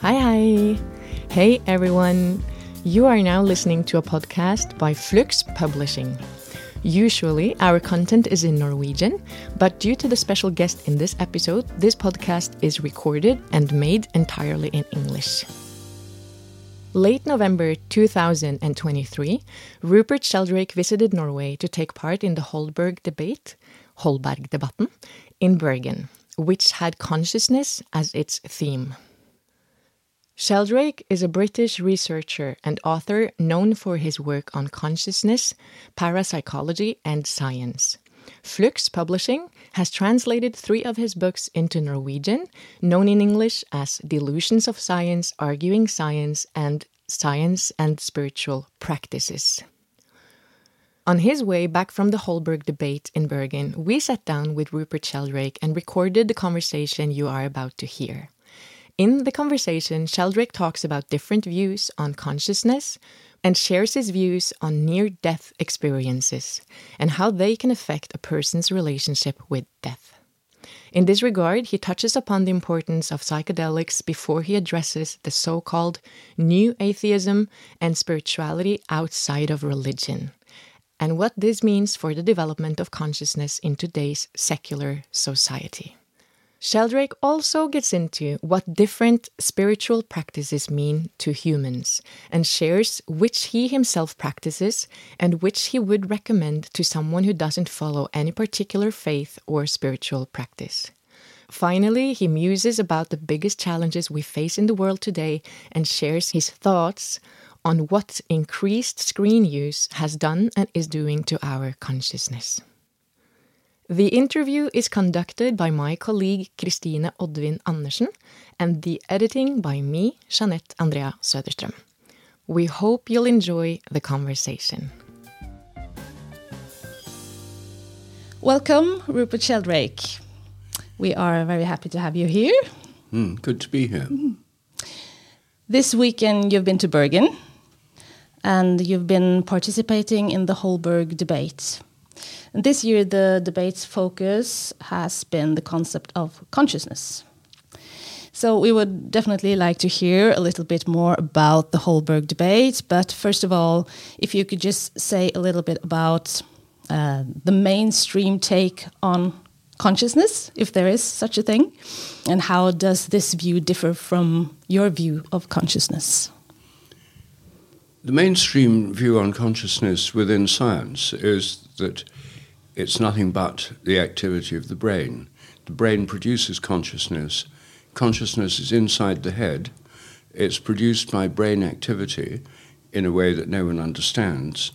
Hi, hi. Hey, everyone. You are now listening to a podcast by Flux Publishing. Usually, our content is in Norwegian, but due to the special guest in this episode, this podcast is recorded and made entirely in English. Late November 2023, Rupert Sheldrake visited Norway to take part in the Holberg debate, Holberg-debatten, in Bergen, which had consciousness as its theme. Sheldrake is a British researcher and author known for his work on consciousness, parapsychology, and science. Flux Publishing has translated three of his books into Norwegian, known in English as Delusions of Science, Arguing Science, and Science and Spiritual Practices. On his way back from the Holberg debate in Bergen, we sat down with Rupert Sheldrake and recorded the conversation you are about to hear. In the conversation, Sheldrake talks about different views on consciousness and shares his views on near death experiences and how they can affect a person's relationship with death. In this regard, he touches upon the importance of psychedelics before he addresses the so called new atheism and spirituality outside of religion, and what this means for the development of consciousness in today's secular society. Sheldrake also gets into what different spiritual practices mean to humans and shares which he himself practices and which he would recommend to someone who doesn't follow any particular faith or spiritual practice. Finally, he muses about the biggest challenges we face in the world today and shares his thoughts on what increased screen use has done and is doing to our consciousness. The interview is conducted by my colleague Kristine Oddvin Andersen and the editing by me, Jeanette Andrea Söderström. We hope you'll enjoy the conversation. Welcome, Rupert Sheldrake. We are very happy to have you here. Mm, good to be here. Mm. This weekend, you've been to Bergen and you've been participating in the Holberg debate. And this year, the debate's focus has been the concept of consciousness. So we would definitely like to hear a little bit more about the Holberg debate. But first of all, if you could just say a little bit about uh, the mainstream take on consciousness, if there is such a thing, and how does this view differ from your view of consciousness? The mainstream view on consciousness within science is that it's nothing but the activity of the brain. The brain produces consciousness. Consciousness is inside the head. It's produced by brain activity in a way that no one understands.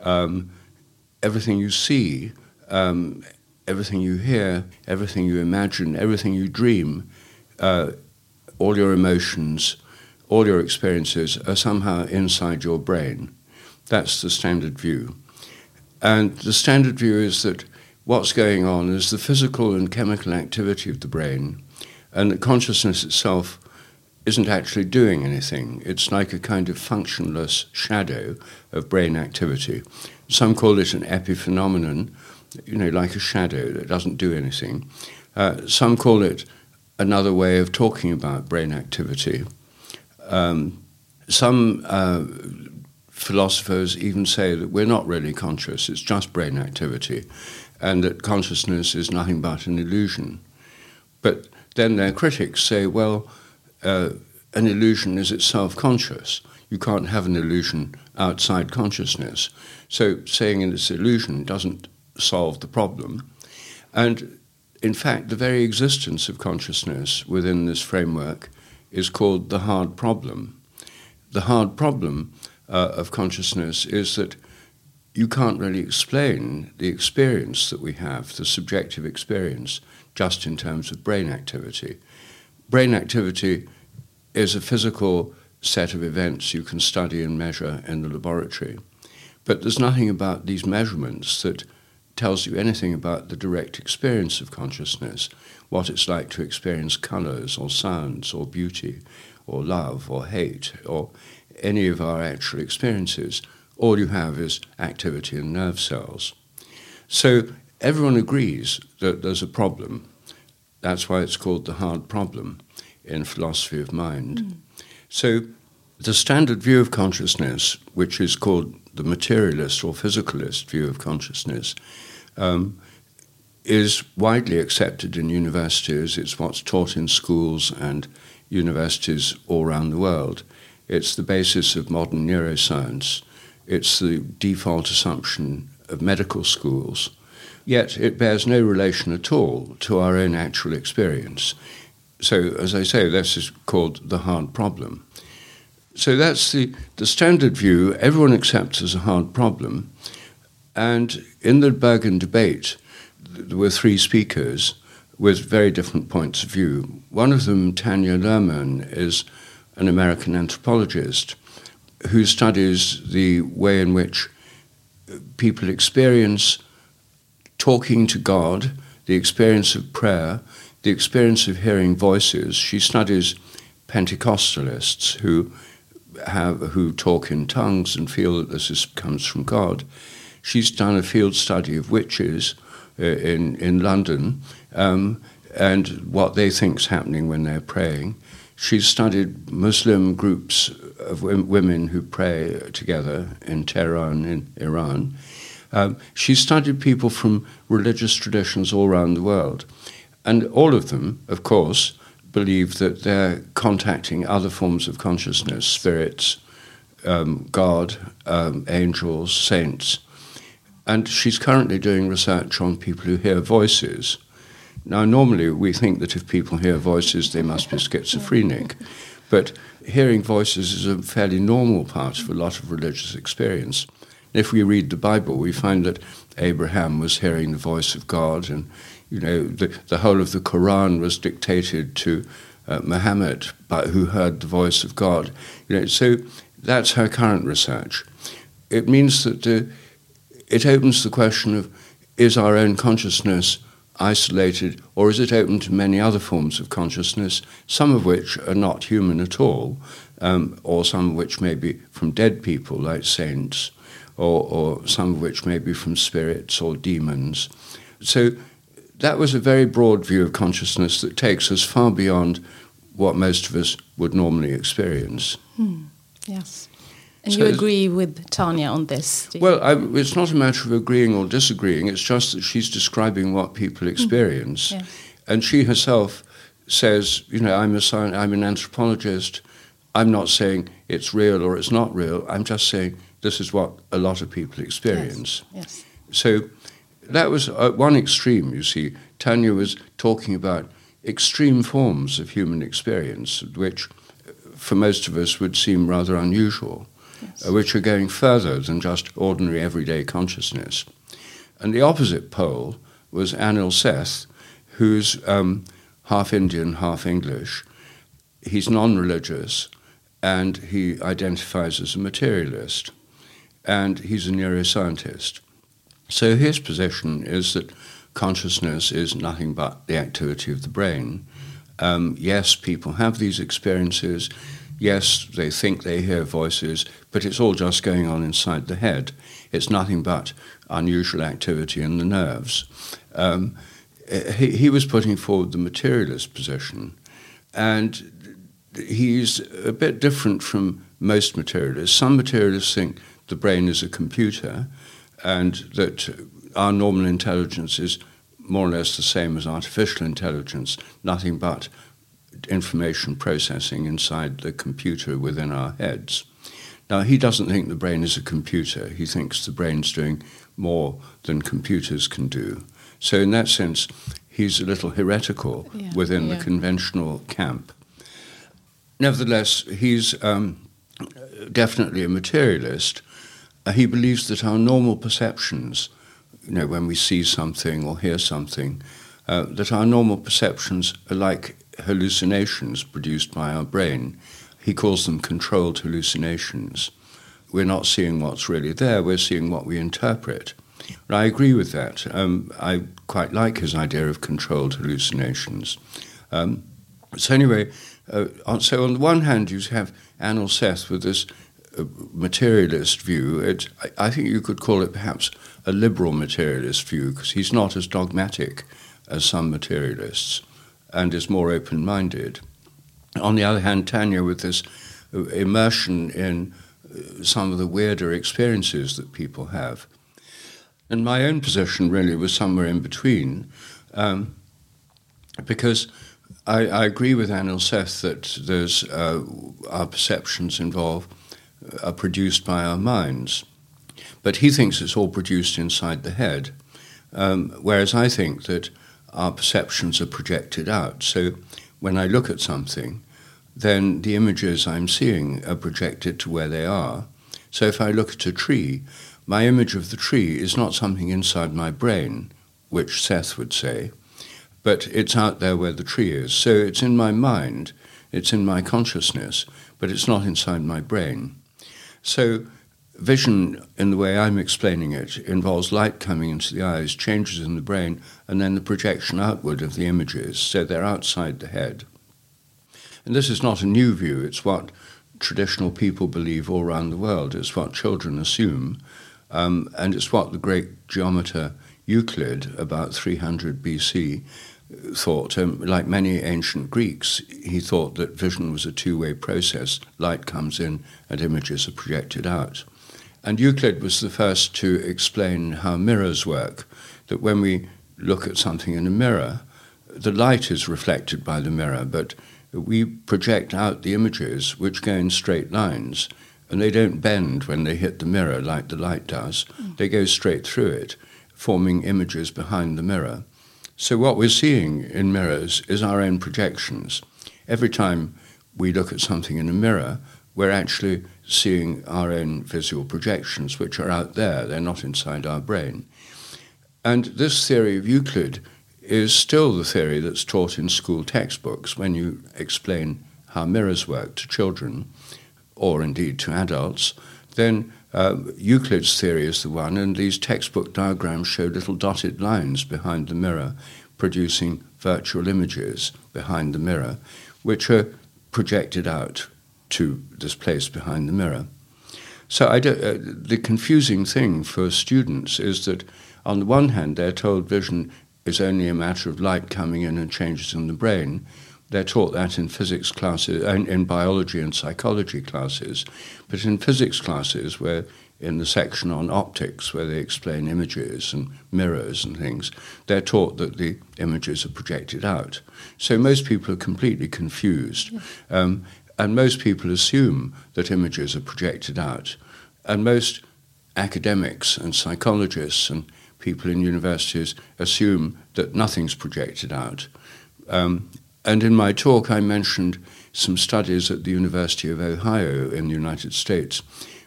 Um, everything you see, um, everything you hear, everything you imagine, everything you dream, uh, all your emotions, all your experiences are somehow inside your brain. That's the standard view. And the standard view is that what's going on is the physical and chemical activity of the brain, and that consciousness itself isn't actually doing anything. It's like a kind of functionless shadow of brain activity. Some call it an epiphenomenon, you know, like a shadow that doesn't do anything. Uh, some call it another way of talking about brain activity. Um, some uh, philosophers even say that we're not really conscious, it's just brain activity, and that consciousness is nothing but an illusion. But then their critics say, well, uh, an illusion is itself conscious. You can't have an illusion outside consciousness. So saying it's illusion doesn't solve the problem. And in fact, the very existence of consciousness within this framework is called the hard problem. The hard problem uh, of consciousness is that you can't really explain the experience that we have, the subjective experience, just in terms of brain activity. Brain activity is a physical set of events you can study and measure in the laboratory. But there's nothing about these measurements that tells you anything about the direct experience of consciousness, what it's like to experience colors or sounds or beauty or love or hate or any of our actual experiences. All you have is activity in nerve cells. So everyone agrees that there's a problem. That's why it's called the hard problem in philosophy of mind. Mm. So, the standard view of consciousness, which is called the materialist or physicalist view of consciousness, um, is widely accepted in universities. It's what's taught in schools and universities all around the world. It's the basis of modern neuroscience. It's the default assumption of medical schools. Yet it bears no relation at all to our own actual experience. So, as I say, this is called the hard problem. So that's the, the standard view everyone accepts as a hard problem. And in the Bergen debate, there were three speakers with very different points of view. One of them, Tanya Luhrmann, is an American anthropologist who studies the way in which people experience talking to God, the experience of prayer, the experience of hearing voices. She studies Pentecostalists who have who talk in tongues and feel that this is, comes from God. She's done a field study of witches uh, in in London um, and what they think is happening when they're praying. She's studied Muslim groups of women who pray together in Tehran, in Iran. Um, she studied people from religious traditions all around the world. And all of them, of course, believe that they're contacting other forms of consciousness, spirits, um, God, um, angels, saints. And she's currently doing research on people who hear voices. Now, normally we think that if people hear voices, they must be schizophrenic. But hearing voices is a fairly normal part of a lot of religious experience. If we read the Bible, we find that Abraham was hearing the voice of God, and you know the, the whole of the Quran was dictated to uh, Muhammad, but who heard the voice of God. You know, so that's her current research. It means that it opens the question of is our own consciousness isolated, or is it open to many other forms of consciousness, some of which are not human at all, um, or some of which may be from dead people, like saints, or, or some of which may be from spirits or demons. So that was a very broad view of consciousness that takes us far beyond what most of us would normally experience. Hmm. Yes. And so you agree with Tanya on this? Well, I, it's not a matter of agreeing or disagreeing. It's just that she's describing what people hmm. experience, mm. and she herself says, "You know, I'm a science, I'm an anthropologist. I'm not saying it's real or it's not real. I'm just saying this is what a lot of people experience." Yes. yes. So that was uh, one extreme. You see, Tanya was talking about extreme forms of human experience, which, for most of us, would seem rather unusual yes. uh, which are going further than just ordinary everyday consciousness. And the opposite pole was Anil Seth, who's um, half Indian, half English. He's non religious and he identifies as a materialist and he's a neuroscientist. So his position is that consciousness is nothing but the activity of the brain. Um, yes, people have these experiences. Yes, they think they hear voices, but it's all just going on inside the head. It's nothing but unusual activity in the nerves. Um, he, he was putting forward the materialist position, and he's a bit different from most materialists. Some materialists think the brain is a computer and that our normal intelligence is more or less the same as artificial intelligence, nothing but information processing inside the computer within our heads. Now, he doesn't think the brain is a computer. He thinks the brain's doing more than computers can do. So, in that sense, he's a little heretical yeah, within yeah. the conventional camp. Nevertheless, he's um, definitely a materialist. Uh, he believes that our normal perceptions, you know, when we see something or hear something, uh, that our normal perceptions are like hallucinations produced by our brain. He calls them controlled hallucinations. We're not seeing what's really there, we're seeing what we interpret. I agree with that. Um, I quite like his idea of controlled hallucinations. Um, so, anyway, uh, so on the one hand, you have Anil Seth with this uh, materialist view. It, I, I, think you could call it perhaps a liberal materialist view because he's not as dogmatic as some materialists. And is more open minded. On the other hand, Tanya, with this uh, immersion in uh, some of the weirder experiences that people have. And my own position really was somewhere in between, um, because I, I, agree with Anil Seth that there's, uh, our perceptions involve uh, are produced by our minds, but he thinks it's all produced inside the head, um, whereas I think that our perceptions are projected out. So when I look at something, then the images I'm seeing are projected to where they are. So if I look at a tree, my image of the tree is not something inside my brain, which Seth would say, but it's out there where the tree is. So it's in my mind, it's in my consciousness, but it's not inside my brain. So vision, in the way I'm explaining it, involves light coming into the eyes, changes in the brain, and then the projection outward of the images, so they're outside the head. And this is not a new view, it's what traditional people believe all around the world, it's what children assume, um, and it's what the great geometer Euclid, about 300 BC, thought. Um, like many ancient Greeks, he thought that vision was a two way process. Light comes in and images are projected out. And Euclid was the first to explain how mirrors work, that when we look at something in a mirror, the light is reflected by the mirror, but we project out the images which go in straight lines, and they don't bend when they hit the mirror like the light does. Mm. They go straight through it, forming images behind the mirror. So, what we're seeing in mirrors is our own projections. Every time we look at something in a mirror, we're actually seeing our own visual projections, which are out there, they're not inside our brain. And this theory of Euclid is still the theory that's taught in school textbooks when you explain how mirrors work to children, or indeed to adults, then uh, Euclid's theory is the one, and these textbook diagrams show little dotted lines behind the mirror, producing virtual images behind the mirror, which are projected out to this place behind the mirror. So uh, the confusing thing for students is that, on the one hand, they're told vision is only a matter of light coming in and changes in the brain. They're taught that in physics classes, in, in biology and psychology classes. But in physics classes, where in the section on optics, where they explain images and mirrors and things, they're taught that the images are projected out. So most people are completely confused. Um, and most people assume that images are projected out. And most academics and psychologists and people in universities assume that nothing's projected out. Um, and in my talk, I mentioned some studies at the University of Ohio in the United States,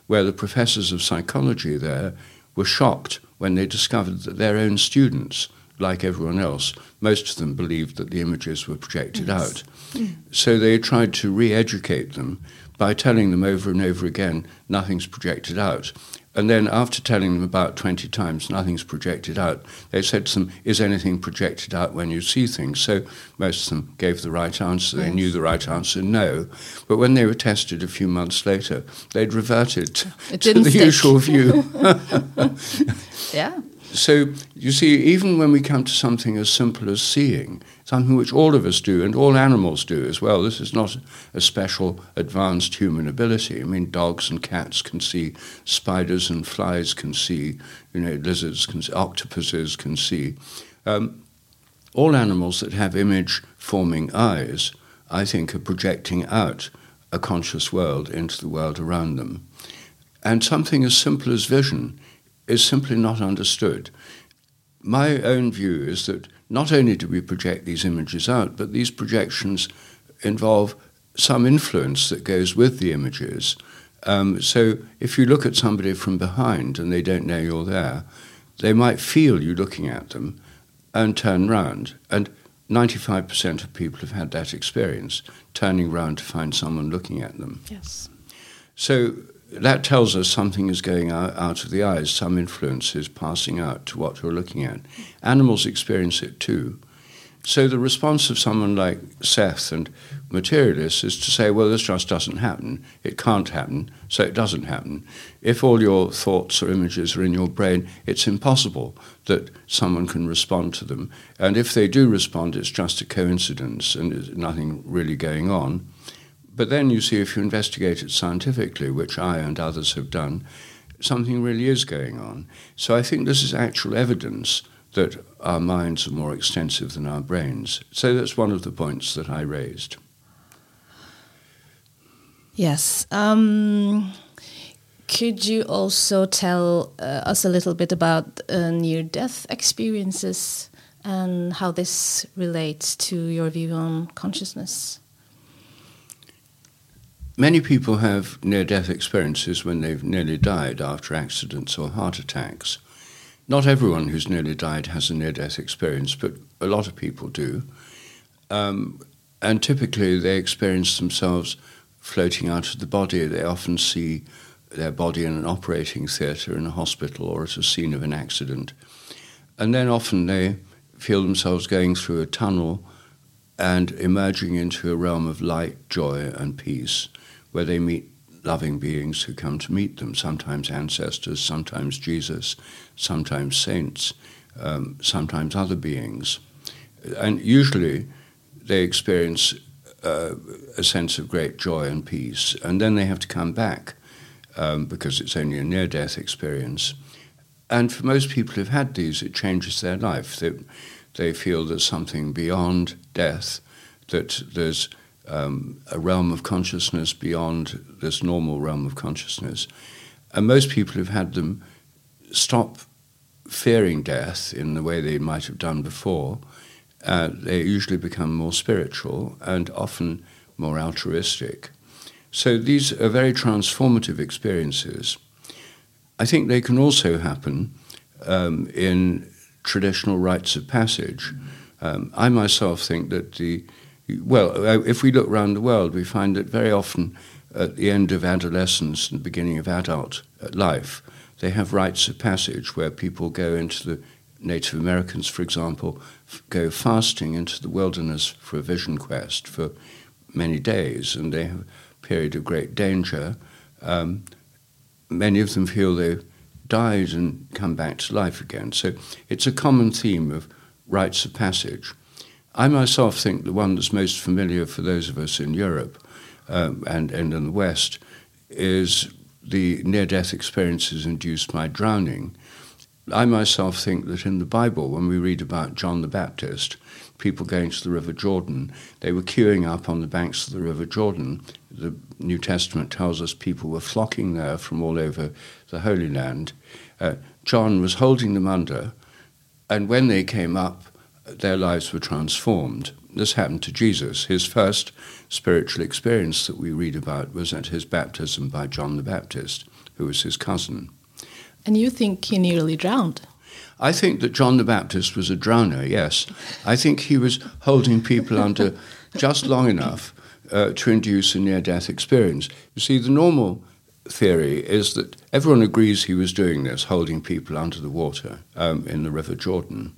where the professors of psychology there were shocked when they discovered that their own students, like everyone else, most of them believed that the images were projected yes. out. Mm. So they tried to re educate them by telling them over and over again, nothing's projected out. And then after telling them about 20 times nothing's projected out, they said to them, Is anything projected out when you see things? So most of them gave the right answer. They yes. knew the right answer, no. But when they were tested a few months later, they'd reverted to the stick. usual view. yeah. So you see, even when we come to something as simple as seeing, something which all of us do and all animals do as well. This is not a special advanced human ability. I mean, dogs and cats can see, spiders and flies can see, you know, lizards can see, octopuses can see. Um, all animals that have image forming eyes, I think, are projecting out a conscious world into the world around them. And something as simple as vision is simply not understood. My own view is that not only do we project these images out, but these projections involve some influence that goes with the images. Um, so if you look at somebody from behind and they don't know you're there, they might feel you looking at them and turn round. And 95% of people have had that experience, turning round to find someone looking at them. Yes. So that tells us something is going out, out of the eyes, some influence is passing out to what you're looking at. Animals experience it too. So the response of someone like Seth and materialists is to say, well, this just doesn't happen. It can't happen, so it doesn't happen. If all your thoughts or images are in your brain, it's impossible that someone can respond to them. And if they do respond, it's just a coincidence and there's nothing really going on. But then you see, if you investigate it scientifically, which I and others have done, something really is going on. So I think this is actual evidence that our minds are more extensive than our brains. So that's one of the points that I raised. Yes. Um, could you also tell uh, us a little bit about uh, near death experiences and how this relates to your view on consciousness? Many people have near death experiences when they've nearly died after accidents or heart attacks. Not everyone who's nearly died has a near death experience, but a lot of people do. Um, and typically they experience themselves floating out of the body. They often see their body in an operating theatre in a hospital or at a scene of an accident. And then often they feel themselves going through a tunnel and emerging into a realm of light, joy, and peace, where they meet loving beings who come to meet them, sometimes ancestors, sometimes Jesus, sometimes saints, um, sometimes other beings. And usually they experience uh, a sense of great joy and peace, and then they have to come back um, because it's only a near death experience. And for most people who've had these, it changes their life. They, they feel there's something beyond death, that there's um, a realm of consciousness beyond this normal realm of consciousness. And most people who've had them stop fearing death in the way they might have done before. Uh, they usually become more spiritual and often more altruistic. So these are very transformative experiences. I think they can also happen um, in traditional rites of passage. Um, I myself think that the well, uh, if we look around the world, we find that very often at the end of adolescence and beginning of adult uh, life, they have rites of passage where people go into the Native Americans, for example, go fasting into the wilderness for a vision quest for many days, and they have a period of great danger. Um, many of them feel they've died and come back to life again. So it's a common theme of rites of passage. I myself think the one that's most familiar for those of us in Europe um, and, and in the West is the near death experiences induced by drowning. I myself think that in the Bible, when we read about John the Baptist, people going to the River Jordan, they were queuing up on the banks of the River Jordan. The New Testament tells us people were flocking there from all over the Holy Land. Uh, John was holding them under, and when they came up, their lives were transformed. This happened to Jesus. His first spiritual experience that we read about was at his baptism by John the Baptist, who was his cousin. And you think he nearly drowned? I think that John the Baptist was a drowner, yes. I think he was holding people under just long enough uh, to induce a near death experience. You see, the normal theory is that everyone agrees he was doing this, holding people under the water um, in the River Jordan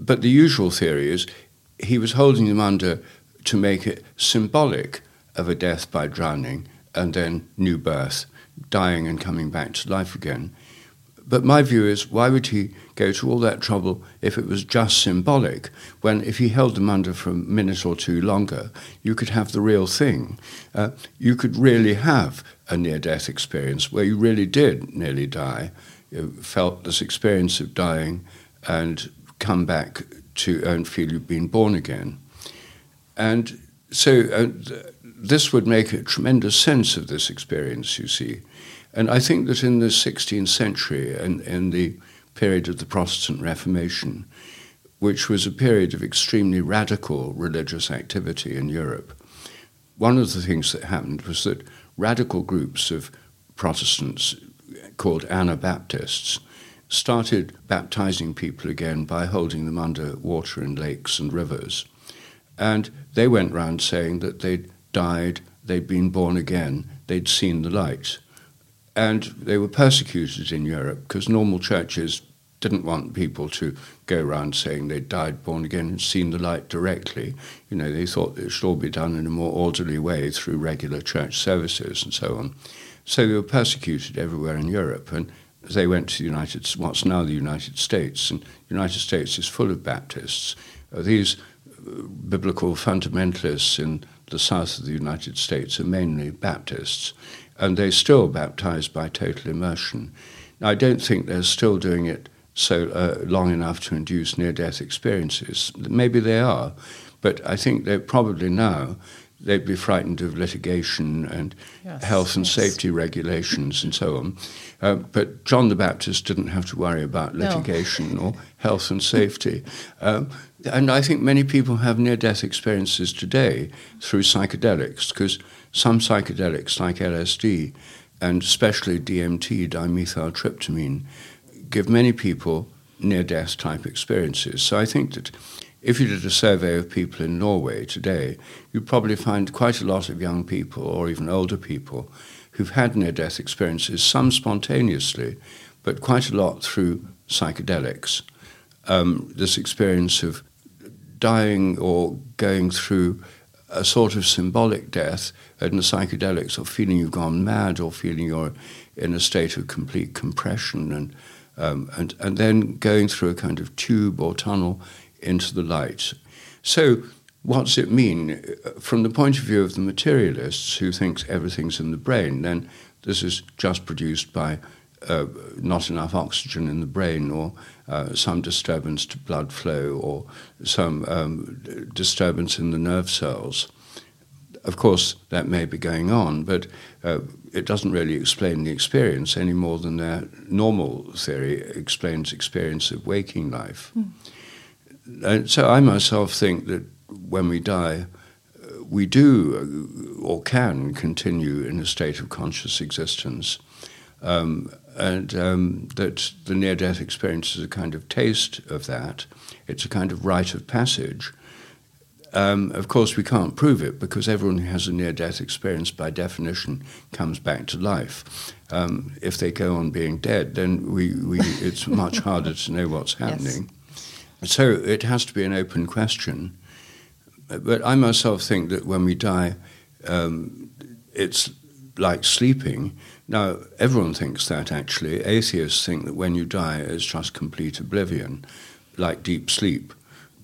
but the usual theory is he was holding them under to make it symbolic of a death by drowning and then new birth, dying and coming back to life again. But my view is why would he go to all that trouble if it was just symbolic, when if he held them under for a minute or two longer, you could have the real thing. Uh, you could really have a near death experience where you really did nearly die, you felt this experience of dying and come back to and feel you've been born again. And so uh, this would make a tremendous sense of this experience, you see. And I think that in the 16th century and in the period of the Protestant Reformation, which was a period of extremely radical religious activity in Europe, one of the things that happened was that radical groups of Protestants called Anabaptists started baptizing people again by holding them under water in lakes and rivers. And they went round saying that they'd died, they'd been born again, they'd seen the light. And they were persecuted in Europe because normal churches didn't want people to go around saying they'd died born again and seen the light directly. You know, they thought it should all be done in a more orderly way through regular church services and so on. So they were persecuted everywhere in Europe, and they went to the United, what's now the United States, and the United States is full of Baptists. Uh, these uh, biblical fundamentalists in the south of the United States are mainly Baptists, and they still baptize by total immersion. Now, I don't think they're still doing it so uh, long enough to induce near death experiences. Maybe they are, but I think they're probably now they'd be frightened of litigation and yes, health and yes. safety regulations and so on. Uh, but John the Baptist didn't have to worry about litigation no. or health and safety. Um, and I think many people have near death experiences today through psychedelics, because some psychedelics, like LSD, and especially DMT, dimethyltryptamine, give many people near death type experiences. So I think that if you did a survey of people in Norway today, you'd probably find quite a lot of young people or even older people who've had near death experiences, some spontaneously, but quite a lot through psychedelics. Um, this experience of dying or going through a sort of symbolic death in the psychedelics, or feeling you've gone mad, or feeling you're in a state of complete compression and um, and, and then going through a kind of tube or tunnel into the light. So, what does it mean? From the point of view of the materialists who thinks everything's in the brain, then this is just produced by uh, not enough oxygen in the brain or uh, some disturbance to blood flow or some um, disturbance in the nerve cells. Of course, that may be going on, but uh, it doesn't really explain the experience any more than their normal theory explains experience of waking life. Mm. And so I myself think that when we die, uh, we do uh, or can continue in a state of conscious existence. Um, and um, that the near death experience is a kind of taste of that. It's a kind of rite of passage. Um, of course, we can't prove it because everyone who has a near death experience, by definition, comes back to life. Um, if they go on being dead, then we, we, it's much harder to know what's happening. Yes. So it has to be an open question. But I myself think that when we die, um, it's like sleeping. Now, everyone thinks that actually. Atheists think that when you die, it's just complete oblivion, like deep sleep.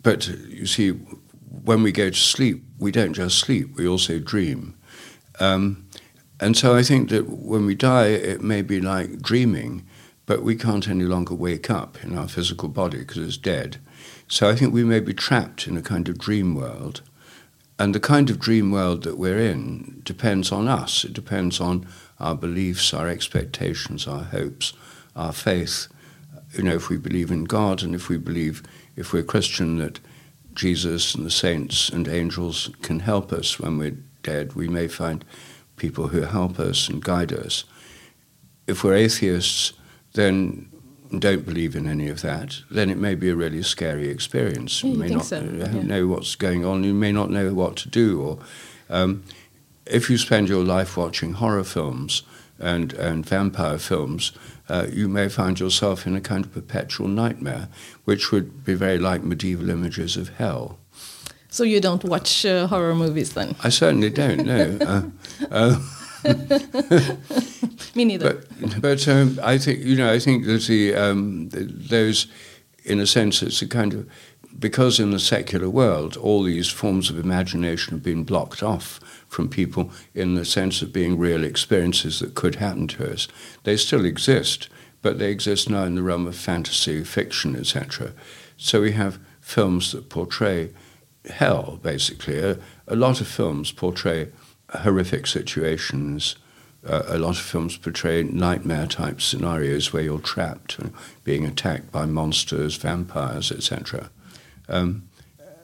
But you see, when we go to sleep, we don't just sleep, we also dream. Um, and so I think that when we die, it may be like dreaming, but we can't any longer wake up in our physical body because it's dead. So I think we may be trapped in a kind of dream world. And the kind of dream world that we're in depends on us. It depends on our beliefs, our expectations, our hopes, our faith. You know, if we believe in God and if we believe, if we're Christian, that Jesus and the saints and angels can help us when we're dead. We may find people who help us and guide us. If we're atheists, then don't believe in any of that, then it may be a really scary experience. you may not so? yeah. know what's going on. You may not know what to do. Or um, if you spend your life watching horror films and, and vampire films, uh, you may find yourself in a kind of perpetual nightmare, which would be very like medieval images of hell. So you don't watch uh, horror movies then? I certainly don't. No. uh, uh Me neither. But, but um, I think you know I think that the, um, those, in a sense, it's a kind of because in the secular world all these forms of imagination have been blocked off from people in the sense of being real experiences that could happen to us. They still exist, but they exist now in the realm of fantasy, fiction, etc. So we have films that portray hell, basically. A, a lot of films portray horrific situations. Uh, a lot of films portray nightmare type scenarios where you're trapped, uh, being attacked by monsters, vampires, etc. Um,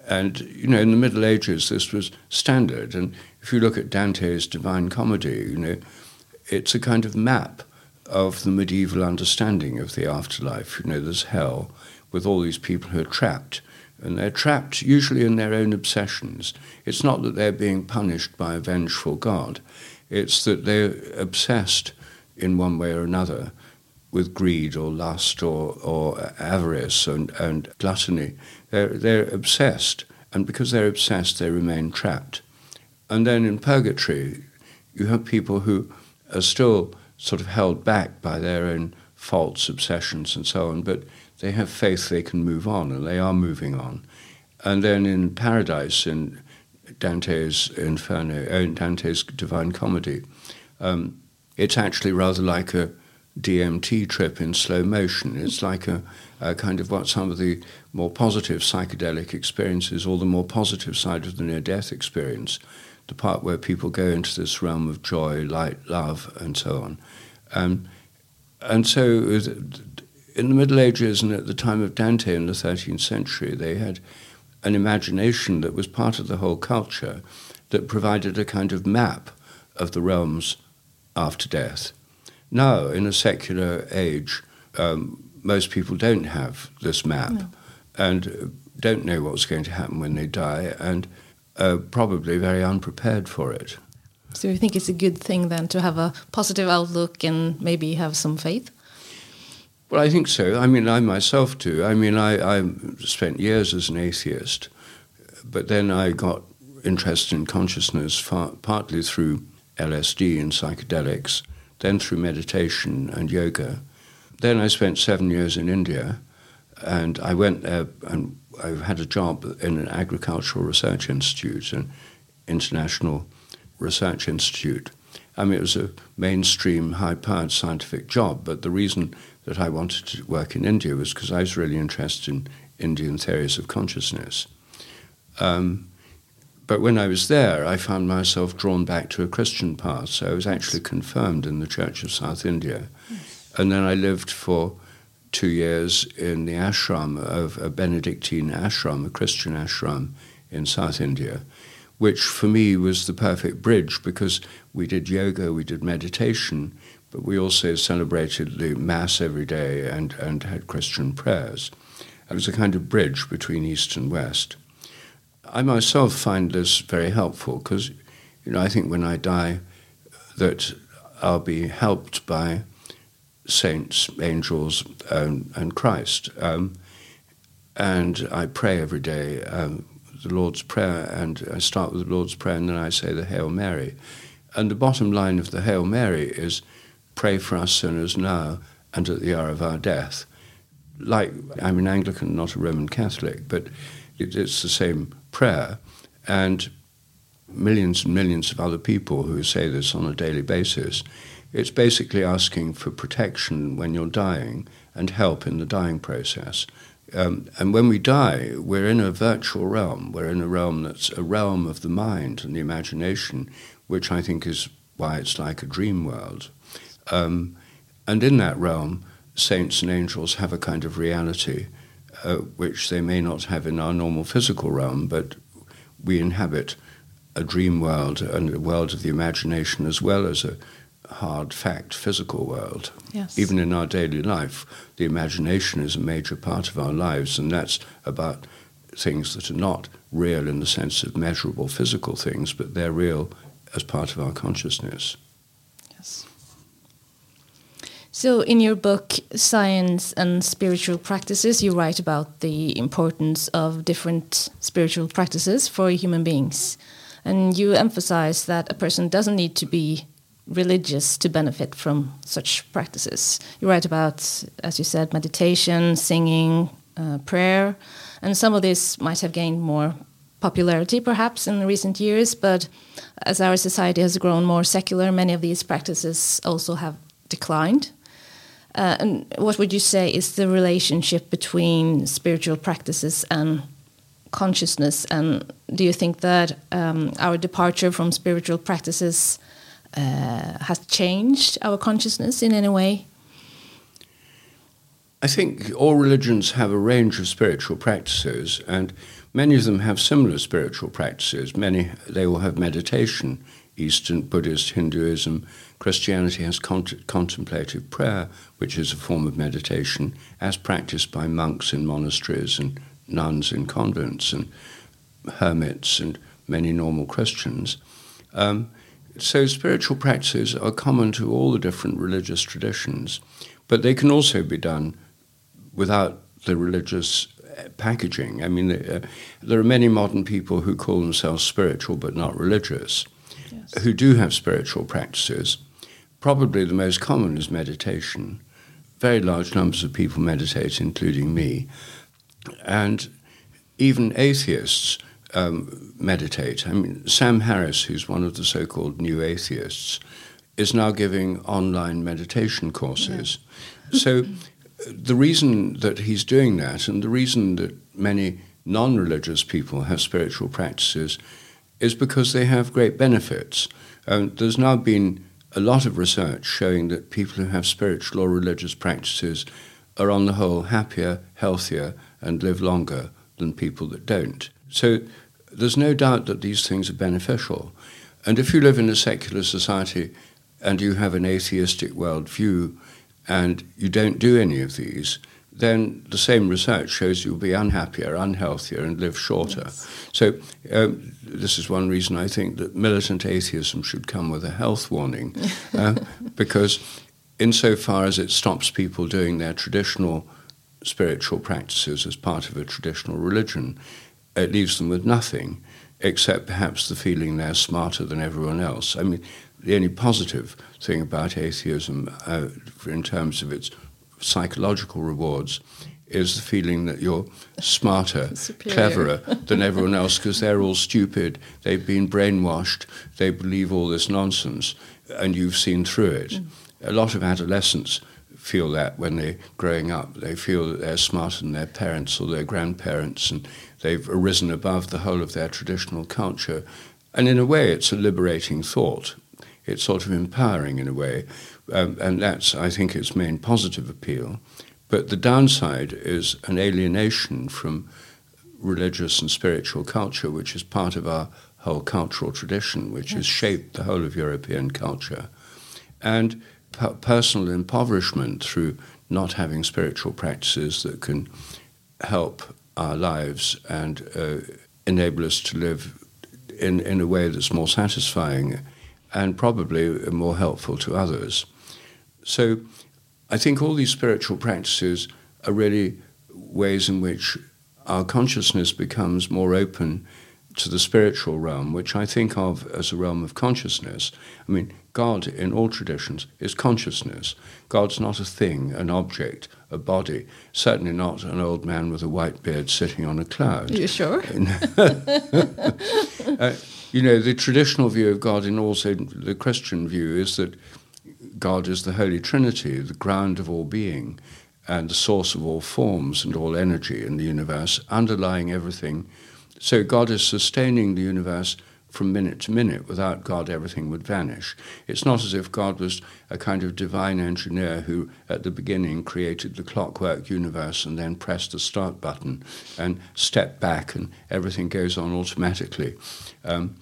and you know, in the Middle Ages, this was standard. And if you look at Dante's Divine Comedy, you know, it's a kind of map of the medieval understanding of the afterlife. You know, there's hell with all these people who are trapped, and they're trapped usually in their own obsessions. It's not that they're being punished by a vengeful God, it's that they're obsessed in one way or another with greed or lust or, or avarice and, and gluttony. They're, they're obsessed, and because they're obsessed, they remain trapped. And then in purgatory, you have people who are still sort of held back by their own faults, obsessions, and so on, but they have faith they can move on, and they are moving on. And then in paradise, in Dante's Inferno, uh, in Dante's Divine Comedy, um, it's actually rather like a DMT trip in slow motion. It's like a, a, kind of what some of the more positive psychedelic experiences, or the more positive side of the near death experience, the part where people go into this realm of joy, light, love, and so on. Um, and so, in the Middle Ages and at the time of Dante in the 13th century, they had an imagination that was part of the whole culture that provided a kind of map of the realms after death. Now, in a secular age, um, most people don't have this map no. and don't know what's going to happen when they die and are probably very unprepared for it. So you think it's a good thing then to have a positive outlook and maybe have some faith? Well, I think so. I mean, I myself do. I mean, I, I spent years as an atheist, but then I got interested in consciousness far, partly through LSD and psychedelics, then through meditation and yoga. Then I spent seven years in India, and I went there and I had a job in an agricultural research institute, an international research institute. I mean, it was a mainstream, high powered scientific job, but the reason that I wanted to work in India was because I was really interested in Indian theories of consciousness. Um, but when I was there, I found myself drawn back to a Christian path, so I was actually confirmed in the Church of South India. Yes. And then I lived for two years in the ashram of a Benedictine ashram, a Christian ashram in South India, which for me was the perfect bridge because we did yoga, we did meditation, but we also celebrated the Mass every day and, and had Christian prayers. It was a kind of bridge between East and West. I myself find this very helpful because, you know, I think when I die that I'll be helped by saints, angels, um, and Christ. Um, and I pray every day um, the Lord's Prayer, and I start with the Lord's Prayer, and then I say the Hail Mary. And the bottom line of the Hail Mary is pray for us sinners now and at the hour of our death. Like, I'm an Anglican, not a Roman Catholic, but it, it's the same prayer. And millions and millions of other people who say this on a daily basis. It's basically asking for protection when you're dying and help in the dying process. Um, and when we die, we're in a virtual realm. We're in a realm that's a realm of the mind and the imagination, which I think is why it's like a dream world. Um, and in that realm, saints and angels have a kind of reality uh, which they may not have in our normal physical realm, but we inhabit a dream world and a world of the imagination as well as a hard fact physical world. Yes. Even in our daily life, the imagination is a major part of our lives, and that's about things that are not real in the sense of measurable physical things, but they're real as part of our consciousness. Yes. So, in your book, Science and Spiritual Practices, you write about the importance of different spiritual practices for human beings. And you emphasize that a person doesn't need to be religious to benefit from such practices. You write about, as you said, meditation, singing, uh, prayer, and some of this might have gained more popularity perhaps in recent years, but as our society has grown more secular, many of these practices also have declined. Uh, and what would you say is the relationship between spiritual practices and consciousness? And do you think that um, our departure from spiritual practices uh, has changed our consciousness in any way? I think all religions have a range of spiritual practices, and many of them have similar spiritual practices. Many they will have meditation. Eastern, Buddhist, Hinduism, Christianity has cont- contemplative prayer, which is a form of meditation, as practiced by monks in monasteries and nuns in convents and hermits and many normal Christians. Um, so spiritual practices are common to all the different religious traditions, But they can also be done without the religious uh, packaging. I mean, uh, there are many modern people who call themselves spiritual but not religious, yes. who do have spiritual practices. Probably the most common is meditation. Very large numbers of people meditate, including me. And even atheists um, meditate. I mean, Sam Harris, who's one of the so called new atheists, is now giving online meditation courses. Yeah. so, the reason that he's doing that, and the reason that many non religious people have spiritual practices, is because they have great benefits. Um, there's now been a lot of research showing that people who have spiritual or religious practices are, on the whole, happier, healthier, and live longer than people that don't. So there's no doubt that these things are beneficial. And if you live in a secular society and you have an atheistic worldview and you don't do any of these, then the same research shows you'll be unhappier, unhealthier, and live shorter. Yes. So, um, this is one reason I think that militant atheism should come with a health warning, uh, because insofar as it stops people doing their traditional spiritual practices as part of a traditional religion, it leaves them with nothing except perhaps the feeling they're smarter than everyone else. I mean, the only positive thing about atheism, uh, in terms of its psychological rewards, is the feeling that you're smarter, cleverer than everyone else because they're all stupid. They've been brainwashed. They believe all this nonsense, and you've seen through it. Mm. A lot of adolescents feel that when they're growing up. They feel that they're smarter than their parents or their grandparents, and they've arisen above the whole of their traditional culture. And in a way, it's a liberating thought. It's sort of empowering in a way. Um, and that's, I think, its main positive appeal. But the downside is an alienation from religious and spiritual culture, which is part of our whole cultural tradition, which yes. has shaped the whole of European culture. And personal impoverishment through not having spiritual practices that can help our lives and uh, enable us to live in, in a way that's more satisfying and probably more helpful to others. So I think all these spiritual practices are really ways in which our consciousness becomes more open to the spiritual realm, which I think of as a realm of consciousness. I mean, God in all traditions is consciousness. God's not a thing, an object, a body, certainly not an old man with a white beard sitting on a cloud. You sure? uh, you know, the traditional view of God, and also the Christian view, is that God is the Holy Trinity, the ground of all being, and the source of all forms and all energy in the universe, underlying everything. So God is sustaining the universe from minute to minute. Without God, everything would vanish. It's not as if God was a kind of divine engineer who, at the beginning, created the clockwork universe and then pressed the start button and stepped back and everything goes on automatically. Um,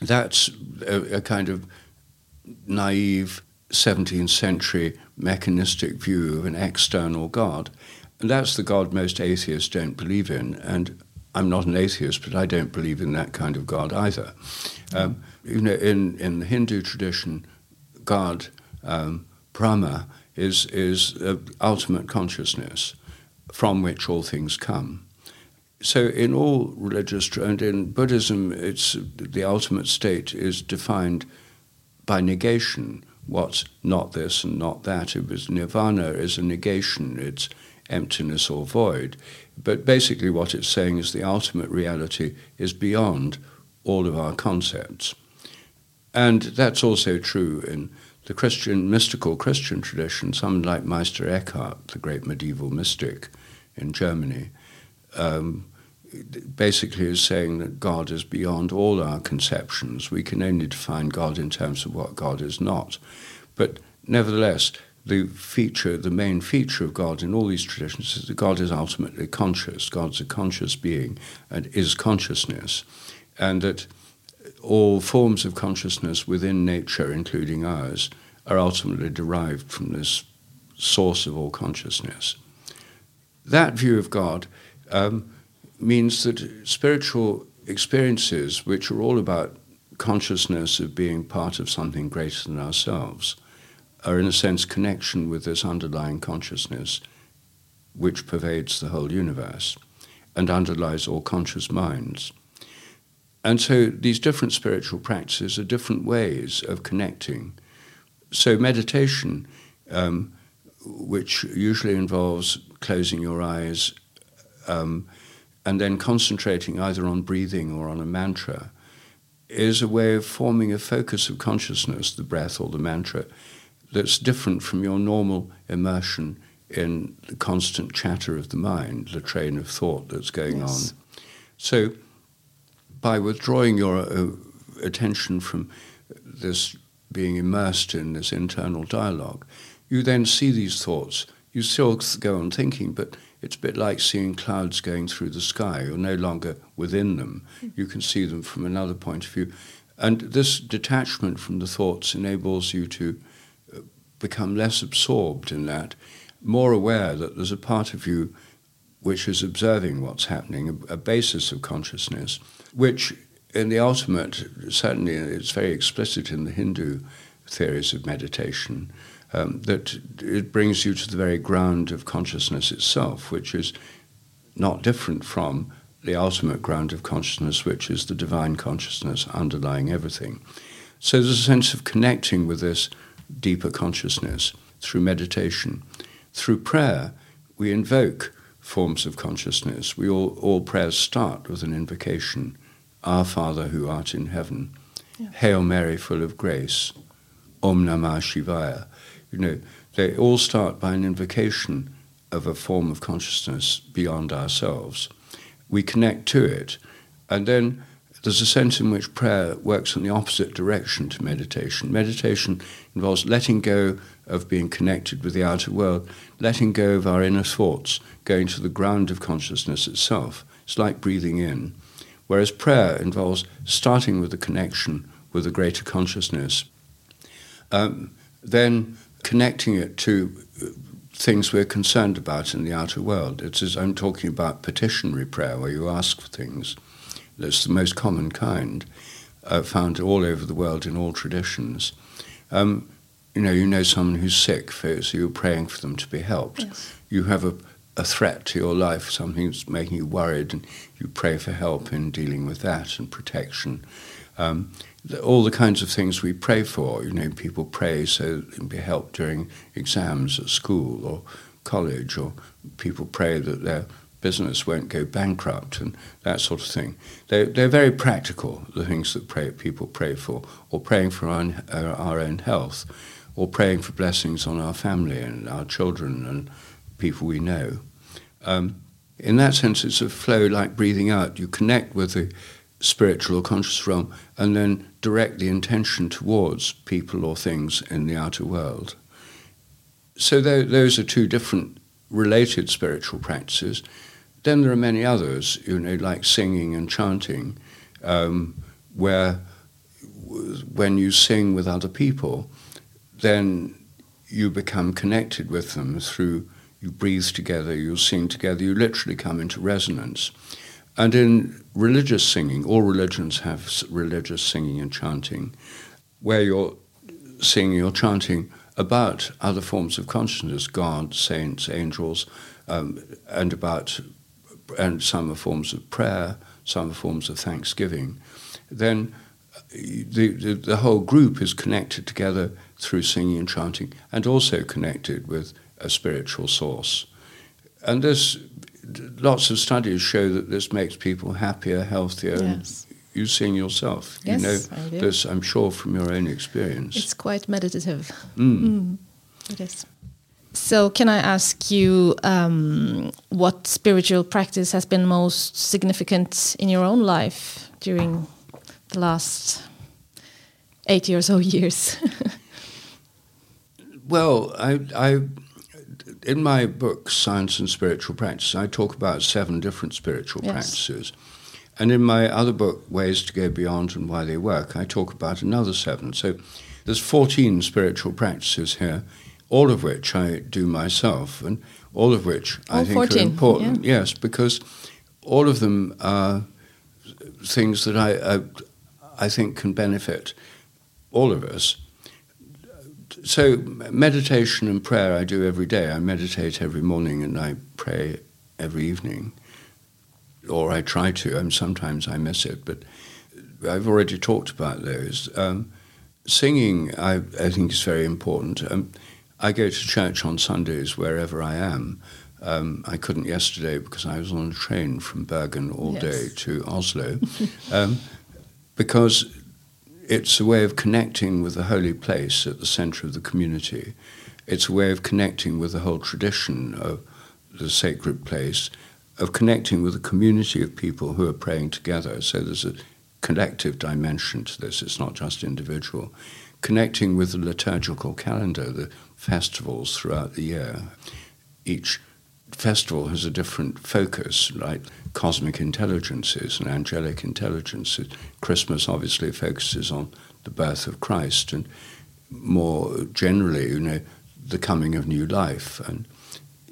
that's a, a kind of naive 17th century mechanistic view of an external God. And that's the God most atheists don't believe in. And I'm not an atheist, but I don't believe in that kind of God either. Um, you know, in, in the Hindu tradition, God, um, Brahma, is, is ultimate consciousness from which all things come. So, in all religious, and in Buddhism, it's the ultimate state is defined by negation. What's not this and not that? It was nirvana is a negation. It's emptiness or void. But basically, what it's saying is the ultimate reality is beyond all of our concepts. And that's also true in the Christian, mystical Christian tradition. Someone like Meister Eckhart, the great medieval mystic in Germany, um, basically is saying that God is beyond all our conceptions. We can only define God in terms of what God is not. But nevertheless, the feature, the main feature of God in all these traditions is that God is ultimately conscious. God's a conscious being and is consciousness. And that all forms of consciousness within nature, including ours, are ultimately derived from this source of all consciousness. That view of God um, means that spiritual experiences, which are all about consciousness of being part of something greater than ourselves, are, in a sense, connection with this underlying consciousness which pervades the whole universe and underlies all conscious minds. And so these different spiritual practices are different ways of connecting. So meditation, um, which usually involves closing your eyes um, and then concentrating either on breathing or on a mantra, is a way of forming a focus of consciousness, the breath or the mantra, that's different from your normal immersion in the constant chatter of the mind, the train of thought that's going yes. on. So, by withdrawing your uh, attention from this being immersed in this internal dialogue, you then see these thoughts. You still go on thinking, but it's a bit like seeing clouds going through the sky. You're no longer within them. You can see them from another point of view. And this detachment from the thoughts enables you to uh, become less absorbed in that, more aware that there's a part of you which is observing what's happening, a, a basis of consciousness, which in the ultimate, certainly it's very explicit in the Hindu theories of meditation, um, that it brings you to the very ground of consciousness itself, which is not different from the ultimate ground of consciousness, which is the divine consciousness underlying everything. So there's a sense of connecting with this deeper consciousness through meditation. Through prayer, we invoke forms of consciousness. We all, all prayers start with an invocation Our Father who art in heaven, yeah. Hail Mary, full of grace, Om Namah Shivaya. You know, they all start by an invocation of a form of consciousness beyond ourselves. We connect to it, and then there's a sense in which prayer works in the opposite direction to meditation. Meditation involves letting go of being connected with the outer world, letting go of our inner thoughts, going to the ground of consciousness itself. It's like breathing in. Whereas prayer involves starting with the connection with a greater consciousness, um, then connecting it to uh, things we're concerned about in the outer world. It's as I'm talking about petitionary prayer, where you ask for things. That's the most common kind, uh, found all over the world in all traditions. Um, you know, you know someone who's sick, so you're praying for them to be helped. Yes. You have a, a threat to your life, something that's making you worried, and you pray for help in dealing with that and protection. Um, all the kinds of things we pray for. You know, people pray so they can be helped during exams at school or college, or people pray that their business won't go bankrupt and that sort of thing. They're, they're very practical, the things that pray, people pray for, or praying for our, our own health, or praying for blessings on our family and our children and people we know. Um, in that sense, it's a flow like breathing out. You connect with the spiritual or conscious realm, and then direct the intention towards people or things in the outer world. So those are two different related spiritual practices. Then there are many others, you know, like singing and chanting, um, where when you sing with other people, then you become connected with them through you breathe together, you sing together, you literally come into resonance. And in religious singing, all religions have religious singing and chanting, where you're singing, you're chanting about other forms of consciousness, God, saints, angels, um, and about and some are forms of prayer, some are forms of thanksgiving. Then the, the, the whole group is connected together through singing and chanting, and also connected with a spiritual source. And this lots of studies show that this makes people happier, healthier. Yes. You sing yourself. Yes, you know I do. this, I'm sure, from your own experience. It's quite meditative. Mm. Mm. It is. So, can I ask you um, what spiritual practice has been most significant in your own life during the last 80 or so years? well, I, I in my book, Science and Spiritual Practice, I talk about seven different spiritual yes. practices. And in my other book, Ways to Go Beyond and Why They Work, I talk about another seven. So there's 14 spiritual practices here, all of which I do myself, and all of which all I oh, think 14, are important. Yeah. Yes, because all of them are things that I, I, I think can benefit all of us so meditation and prayer I do every day. I meditate every morning and I pray every evening, or I try to. And sometimes I miss it, but I've already talked about those. Um, singing, I, I, think, is very important. Um, I go to church on Sundays wherever I am. Um, I couldn't yesterday because I was on a train from Bergen all yes. day to Oslo, um, because it's a way of connecting with the holy place at the center of the community. It's a way of connecting with the whole tradition of the sacred place, of connecting with a community of people who are praying together. So there's a collective dimension to this, it's not just individual. Connecting with the liturgical calendar, the festivals throughout the year. Each festival has a different focus, like cosmic intelligences and angelic intelligences. Christmas obviously focuses on the birth of Christ, and more generally, you know, the coming of new life, and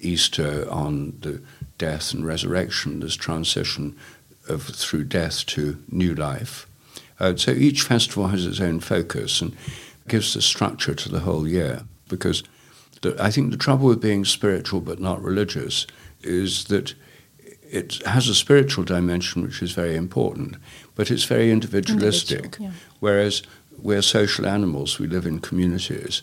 Easter on the death and resurrection, this transition of through death to new life. Uh, so each festival has its own focus and gives the structure to the whole year because the, I think the trouble with being spiritual but not religious is that it has a spiritual dimension which is very important, but it's very individualistic. Individual, yeah. Whereas we're social animals, we live in communities.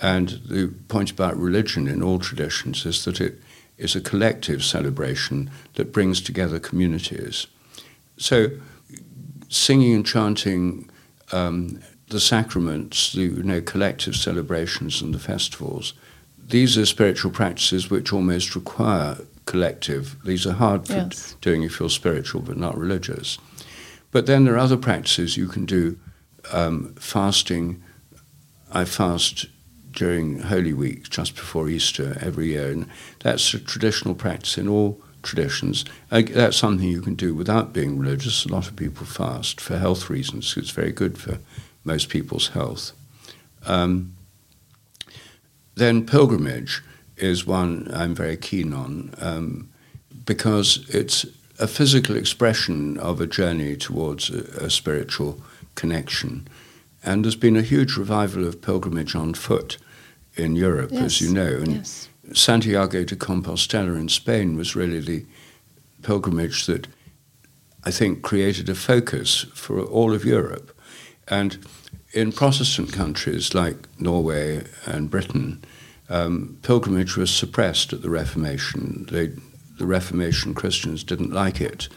And the point about religion in all traditions is that it is a collective celebration that brings together communities. So, singing and chanting um, the sacraments, the you know, collective celebrations and the festivals, these are spiritual practices which almost require collective. These are hard for yes. doing if you're spiritual but not religious. But then there are other practices you can do. Um, fasting, I fast during Holy Week, just before Easter every year, and that's a traditional practice in all traditions. That's something you can do without being religious. A lot of people fast for health reasons. It's very good for most people's health. Um, then pilgrimage is one I'm very keen on um, because it's a physical expression of a journey towards a, a, spiritual connection. And there's been a huge revival of pilgrimage on foot in Europe, yes. as you know. And yes. Santiago de Compostela in Spain was really the pilgrimage that I think created a focus for all of Europe. And in Protestant countries like Norway and Britain, um, pilgrimage was suppressed at the Reformation. They, the Reformation Christians didn't like it,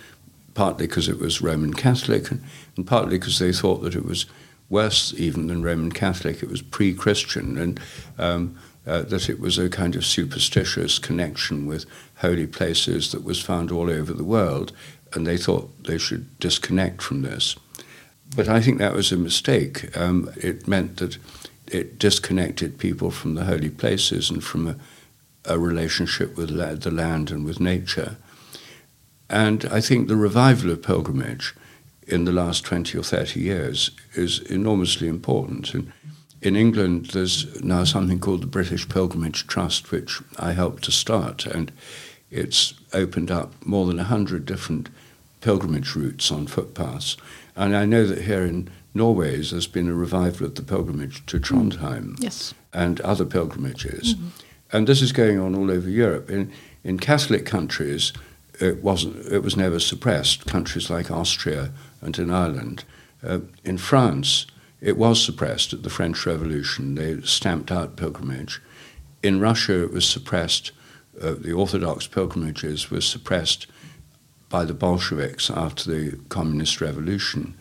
partly because it was Roman Catholic, and, partly because they thought that it was worse even than Roman Catholic. It was pre-Christian, and um, uh, that it was a kind of superstitious connection with holy places that was found all over the world, and they thought they should disconnect from this. But I think that was a mistake. Um, it meant that it disconnected people from the holy places and from a, a relationship with la- the land and with nature. And I think the revival of pilgrimage in the last 20 or 30 years is enormously important. And in England, there's now something called the British Pilgrimage Trust, which I helped to start, and it's opened up more than 100 different pilgrimage routes on footpaths. And I know that here in Norway there's been a revival of the pilgrimage to Trondheim mm. yes. and other pilgrimages. Mm-hmm. And this is going on all over Europe. In, in Catholic countries, it, wasn't, it was never suppressed, countries like Austria and in Ireland. Uh, in France, it was suppressed at the French Revolution. They stamped out pilgrimage. In Russia, it was suppressed. Uh, the Orthodox pilgrimages were suppressed by the Bolsheviks after the Communist Revolution.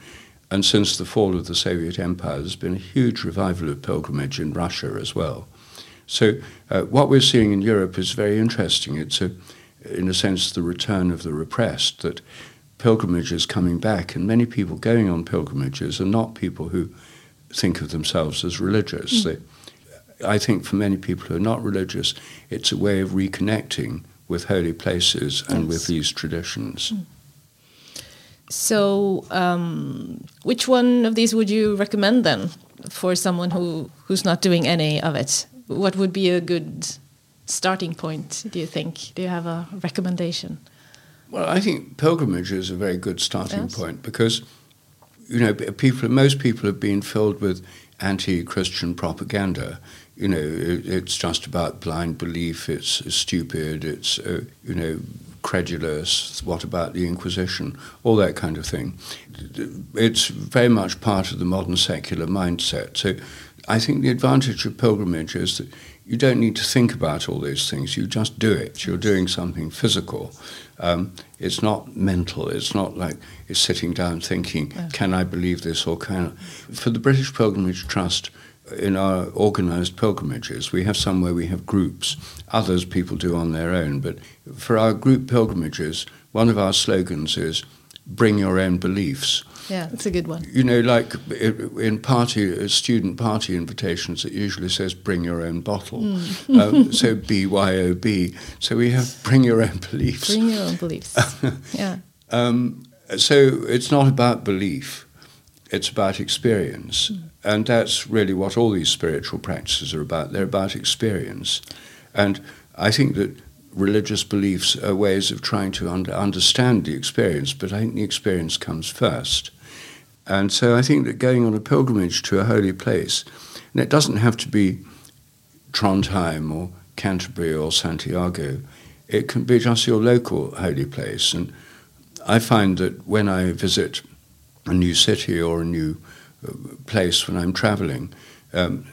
And since the fall of the Soviet Empire, there's been a huge revival of pilgrimage in Russia as well. So, uh, what we're seeing in Europe is very interesting. It's, a, in a sense, the return of the repressed, that pilgrimage is coming back, and many people going on pilgrimages are not people who think of themselves as religious. Mm. They, I think for many people who are not religious, it's a way of reconnecting with holy places and yes. with these traditions. Mm. So, um, which one of these would you recommend then for someone who who's not doing any of it? What would be a good starting point? Do you think? Do you have a recommendation? Well, I think pilgrimage is a very good starting yes. point because you know, people, most people have been filled with anti-Christian propaganda. You know, it, it's just about blind belief. It's, stupid. It's uh, you know, credulous. What about the Inquisition? All that kind of thing. It's very much part of the modern secular mindset. So, I think the advantage of pilgrimage is that you don't need to think about all these things. You just do it. You're doing something physical. Um, it's not mental. It's not like you're sitting down thinking, yeah. can I believe this or can I? For the British Pilgrimage Trust, in our organised pilgrimages, we have some where we have groups. Others people do on their own. But for our group pilgrimages, one of our slogans is bring your own beliefs. Yeah, it's a good one. You know, like in party, uh, student party invitations, it usually says bring your own bottle. Mm. um, so BYOB. So we have bring your own beliefs. Bring your own beliefs. yeah. Um, so it's not about belief, it's about experience. Mm. And that's really what all these spiritual practices are about. They're about experience. And I think that religious beliefs are ways of trying to under, understand the experience, but I think the experience comes first. And so I think that going on a pilgrimage to a holy place, and it doesn't have to be Trondheim or Canterbury or Santiago, it can be just your local holy place. And I find that when I visit a new city or a new place when I'm traveling, um,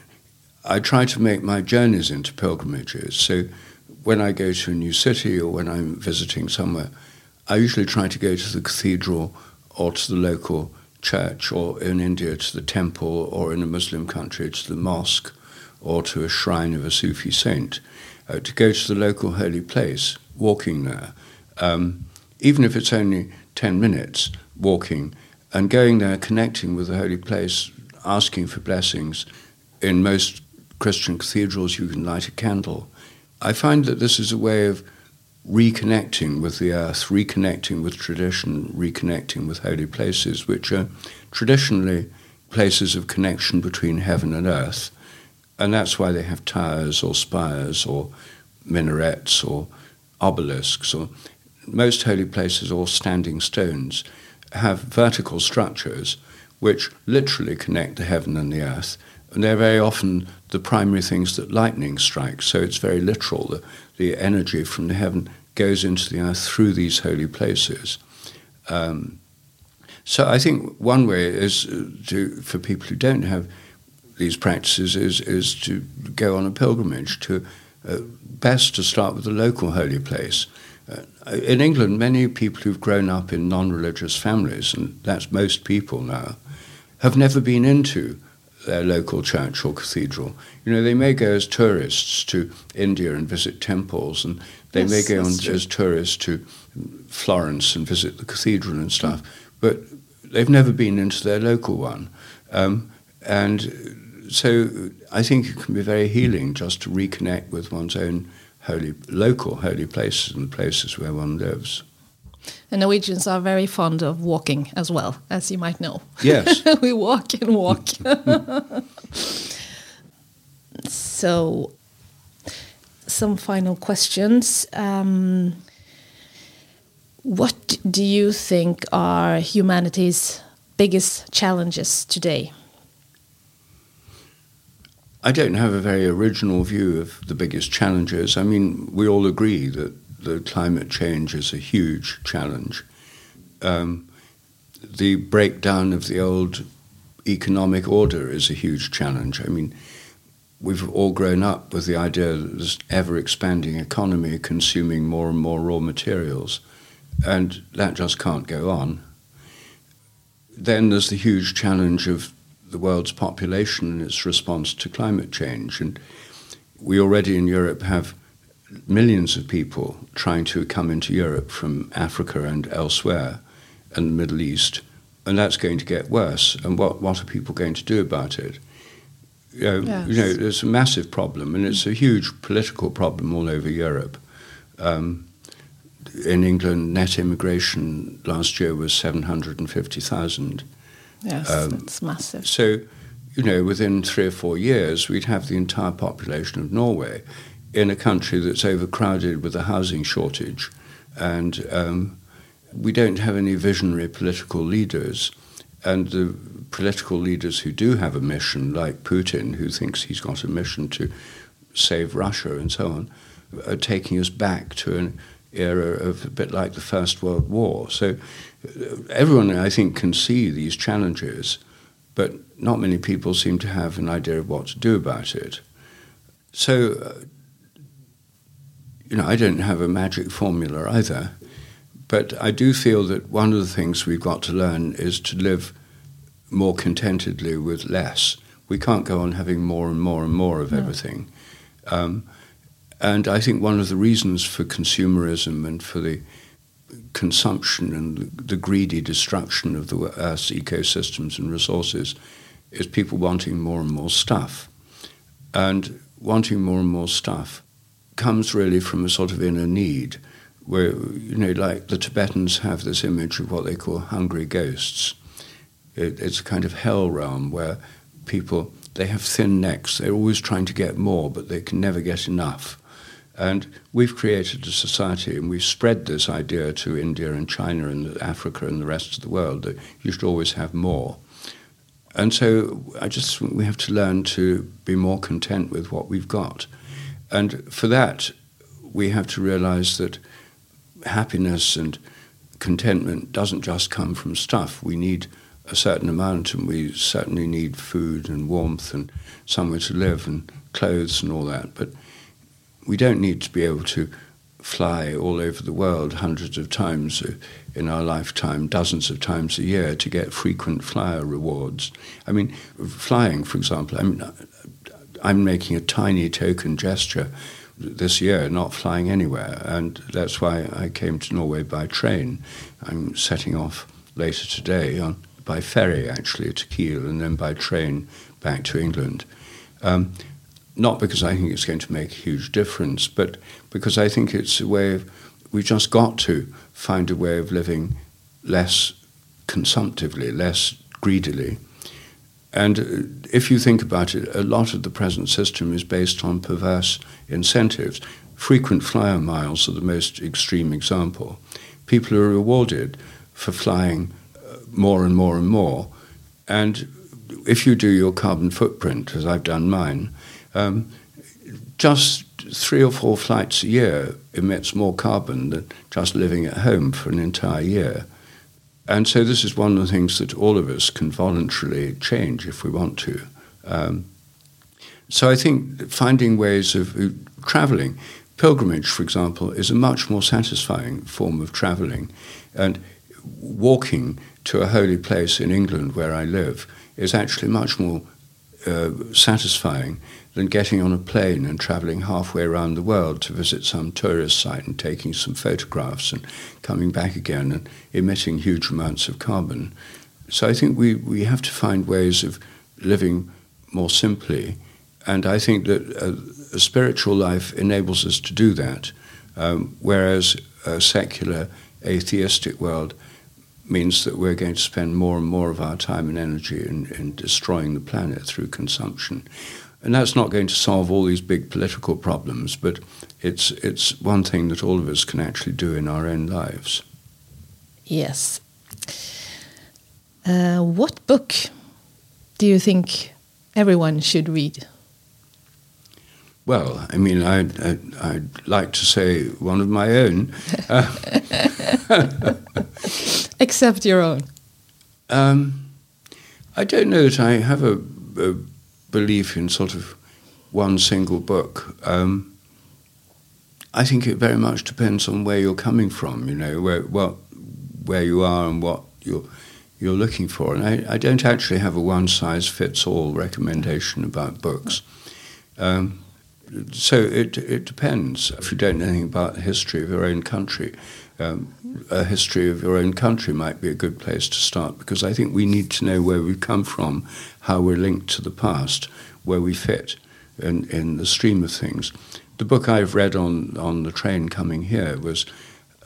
I try to make my journeys into pilgrimages. So when I go to a new city or when I'm visiting somewhere, I usually try to go to the cathedral or to the local church, or in India to the temple, or in a Muslim country to the mosque, or to a shrine of a Sufi saint, uh, to go to the local holy place, walking there, um, even if it's only 10 minutes walking, and going there, connecting with the holy place, asking for blessings. In most Christian cathedrals, you can light a candle. I find that this is a way of reconnecting with the earth, reconnecting with tradition, reconnecting with holy places, which are traditionally places of connection between heaven and earth. And that's why they have towers or spires or minarets or obelisks or most holy places or standing stones have vertical structures which literally connect the heaven and the earth. And they're very often the primary things that lightning strikes. So it's very literal. The, the energy from the heaven goes into the earth through these holy places. Um, so I think one way is uh, to, for people who don't have these practices is, is to go on a pilgrimage to uh, best to start with a local holy place. Uh, in England, many people who've grown up in non-religious families, and that's most people now, have never been into their local church or cathedral. You know, they may go as tourists to India and visit temples, and they yes, may go on as tourists to Florence and visit the cathedral and stuff, but they've never been into their local one. Um, and so I think it can be very healing just to reconnect with one's own holy, local holy places and places where one lives. And Norwegians are very fond of walking as well, as you might know. Yes. we walk and walk. so, some final questions. Um, what do you think are humanity's biggest challenges today? I don't have a very original view of the biggest challenges. I mean, we all agree that the climate change is a huge challenge. Um, the breakdown of the old economic order is a huge challenge. I mean, we've all grown up with the idea that this ever expanding economy consuming more and more raw materials, and that just can't go on. Then there's the huge challenge of the world's population and its response to climate change. And we already in Europe have millions of people trying to come into Europe from Africa and elsewhere and the Middle East, and that's going to get worse. And what, what are people going to do about it? You know, yes. you know, it's a massive problem, and it's a huge political problem all over Europe. Um, in England, net immigration last year was 750,000. Yes, um, that's massive. So, you know, within three or four years, we'd have the entire population of Norway in a country that's overcrowded with a housing shortage. And um, we don't have any visionary political leaders. and the political leaders who do have a mission, like Putin, who thinks he's got a mission to save Russia and so on, are taking us back to an era of a bit like the First World War. So everyone, I think, can see these challenges, but not many people seem to have an idea of what to do about it. So, uh, you know, I don't have a magic formula either, but I do feel that one of the things we've got to learn is to live more contentedly with less. We can't go on having more and more and more of no. everything. Um, and I think one of the reasons for consumerism and for the consumption and the greedy destruction of the Earth's ecosystems and resources is people wanting more and more stuff. And wanting more and more stuff comes really from a sort of inner need where, you know, like the Tibetans have this image of what they call hungry ghosts. It, it's a kind of hell realm where people, they have thin necks. They're always trying to get more, but they can never get enough. And we've created a society and we've spread this idea to India and China and Africa and the rest of the world that you should always have more. And so I just we have to learn to be more content with what we've got. And for that, we have to realize that happiness and contentment doesn't just come from stuff. We need a certain amount, and we certainly need food and warmth and somewhere to live and clothes and all that. But we don't need to be able to fly all over the world hundreds of times in our lifetime, dozens of times a year, to get frequent flyer rewards. I mean, flying, for example, I mean, I'm making a tiny token gesture this year, not flying anywhere, and that's why I came to Norway by train. I'm setting off later today on, by ferry, actually, to Kiel, and then by train back to England. Um, not because I think it's going to make a huge difference, but because I think it's a way of, we've just got to find a way of living less consumptively, less greedily. And uh, if you think about it, a lot of the present system is based on perverse incentives. Frequent flyer miles are the most extreme example. People are rewarded for flying uh, more and more and more. And if you do your carbon footprint, as I've done mine, um, just three or four flights a year emits more carbon than just living at home for an entire year. And so this is one of the things that all of us can voluntarily change if we want to. Um, so I think finding ways of uh, traveling, pilgrimage, for example, is a much more satisfying form of traveling. And walking to a holy place in England where I live is actually much more uh, satisfying than getting on a plane and traveling halfway around the world to visit some tourist site and taking some photographs and coming back again and emitting huge amounts of carbon. So I think we, we have to find ways of living more simply. And I think that a, a spiritual life enables us to do that, um, whereas a secular, atheistic world means that we're going to spend more and more of our time and energy in, in destroying the planet through consumption. And that's not going to solve all these big political problems, but it's, it's one thing that all of us can actually do in our own lives. Yes. Uh, what book do you think everyone should read? Well, I mean, I'd, I'd, I'd like to say one of my own. Except your own. Um, I don't know that I have a, a belief in sort of one single book. Um, I think it very much depends on where you're coming from, you know, where what where you are and what you're you're looking for. And I, I don't actually have a one size fits all recommendation about books. Um, so it it depends. If you don't know anything about the history of your own country, um, a history of your own country might be a good place to start because I think we need to know where we've come from, how we're linked to the past, where we fit in, in the stream of things. The book I've read on, on the train coming here was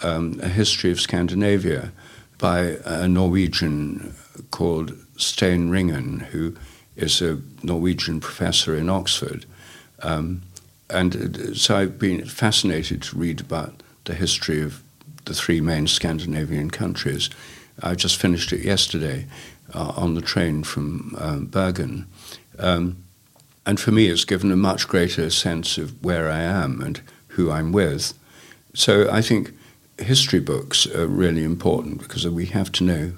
um, A History of Scandinavia by a Norwegian called Stein Ringen, who is a Norwegian professor in Oxford. Um, and so I've been fascinated to read about the history of the three main Scandinavian countries. I just finished it yesterday. uh, on the train from um, Bergen. Um, and for me, it's given a much greater sense of where I am and who I'm with. So I think history books are really important because we have to know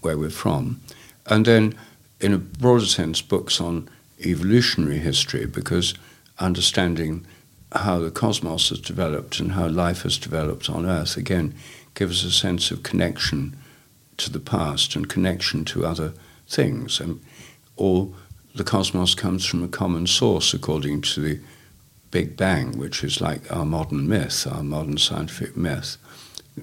where we're from. And then, in a broader sense, books on evolutionary history because understanding how the cosmos has developed and how life has developed on Earth, again, gives us a sense of connection to the past and connection to other things. And all the cosmos comes from a common source, according to the Big Bang, which is like our modern myth, our modern scientific myth.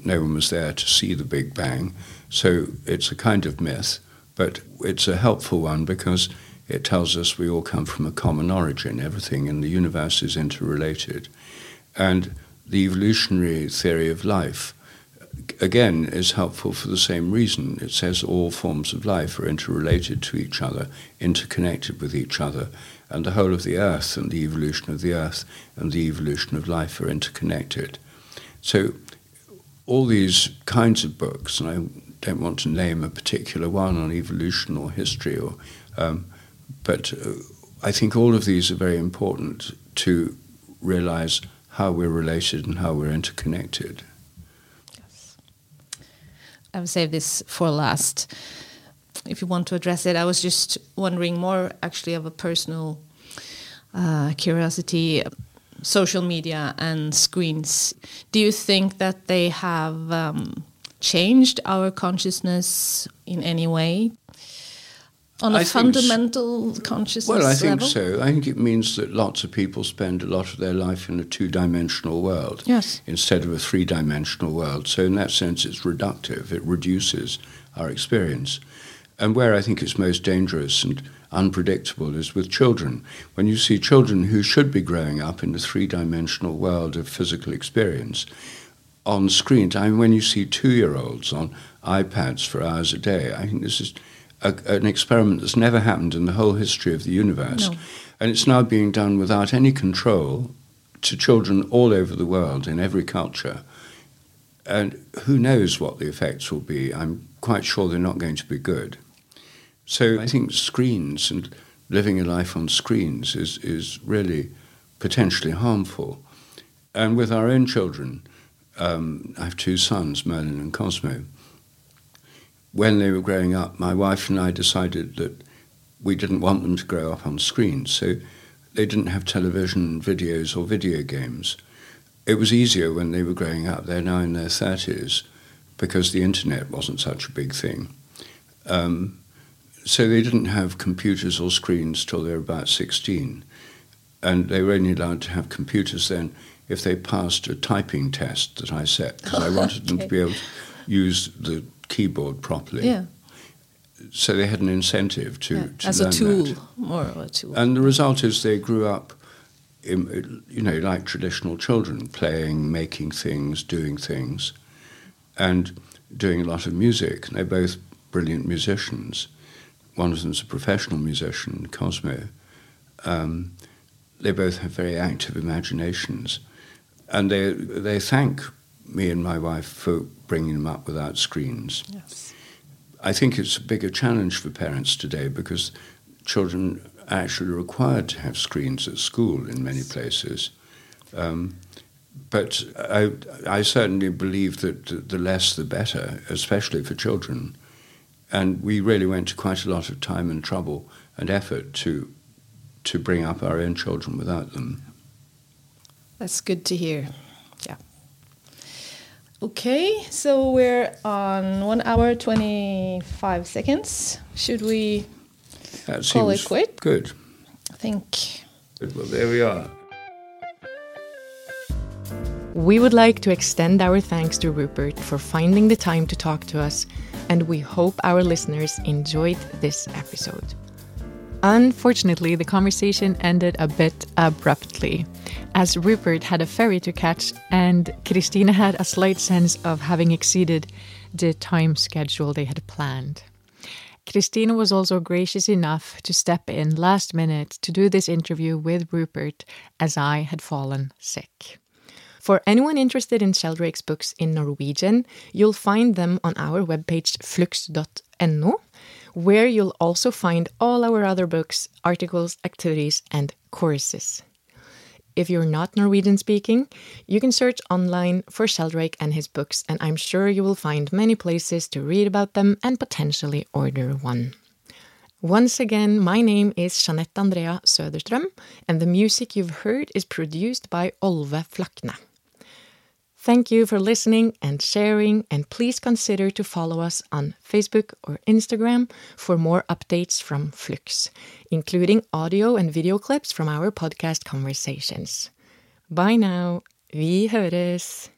No one was there to see the Big Bang, so it's a kind of myth, but it's a helpful one because it tells us we all come from a common origin. Everything in the universe is interrelated. And the evolutionary theory of life, again, is helpful for the same reason. It says all forms of life are interrelated to each other, interconnected with each other, and the whole of the earth and the evolution of the earth and the evolution of life are interconnected. So, all these kinds of books, and I don't want to name a particular one on evolution or history or um, but uh, I think all of these are very important to realize how we're related and how we're interconnected. Yes. I will save this for last. If you want to address it, I was just wondering more actually of a personal uh, curiosity social media and screens. Do you think that they have um, changed our consciousness in any way? On a I fundamental think, consciousness Well, I think level? so. I think it means that lots of people spend a lot of their life in a two-dimensional world yes. instead of a three-dimensional world. So in that sense, it's reductive. It reduces our experience. And where I think it's most dangerous and unpredictable is with children. When you see children who should be growing up in a three-dimensional world of physical experience on screens, I mean, when you see two-year-olds on iPads for hours a day, I think this is a, an experiment that's never happened in the whole history of the universe. No. And it's now being done without any control to children all over the world in every culture. And who knows what the effects will be? I'm quite sure they're not going to be good. So I think screens and living a life on screens is, is really potentially harmful. And with our own children, um, I have two sons, Merlin and Cosmo when they were growing up, my wife and I decided that we didn't want them to grow up on screens, so they didn't have television, videos, or video games. It was easier when they were growing up. They're now in their 30s because the internet wasn't such a big thing. Um, so they didn't have computers or screens till they were about 16. And they were only allowed to have computers then if they passed a typing test that I set, because I wanted okay. them to be able to use the keyboard properly. Yeah. So they had an incentive to, yeah. to as a tool, that. more of a tool. And the result is they grew up, in, you know, like traditional children, playing, making things, doing things, and doing a lot of music. They're both brilliant musicians. One of them's a professional musician, Cosmo. Um, they both have very active imaginations, and they they thank me and my wife for bringing them up without screens. Yes. I think it's a bigger challenge for parents today because children are actually required to have screens at school in many places. Um, but I, I, certainly believe that the less the better, especially for children. And we really went to quite a lot of time and trouble and effort to to bring up our own children without them. That's good to hear. Okay, so we're on one hour twenty five seconds. Should we that call it quit? Good. I think. Good. Well, there we are. We would like to extend our thanks to Rupert for finding the time to talk to us, and we hope our listeners enjoyed this episode. Unfortunately, the conversation ended a bit abruptly, as Rupert had a ferry to catch, and Kristine had a slight sense of having exceeded the time schedule they had planned. Kristine was also gracious enough to step in last minute to do this interview with Rupert as I had fallen sick. For anyone interested in Sheldrake's books in Norwegian, you'll find them on our webpage flux.no where you'll also find all our other books, articles, activities, and courses. If you're not Norwegian speaking, you can search online for Sheldrake and his books, and I'm sure you will find many places to read about them and potentially order one. Once again, my name is Jeanette Andrea Söderström, and the music you've heard is produced by Olve Flakne. Thank you for listening and sharing, and please consider to follow us on Facebook or Instagram for more updates from Flux, including audio and video clips from our podcast conversations. Bye now. Vi høres!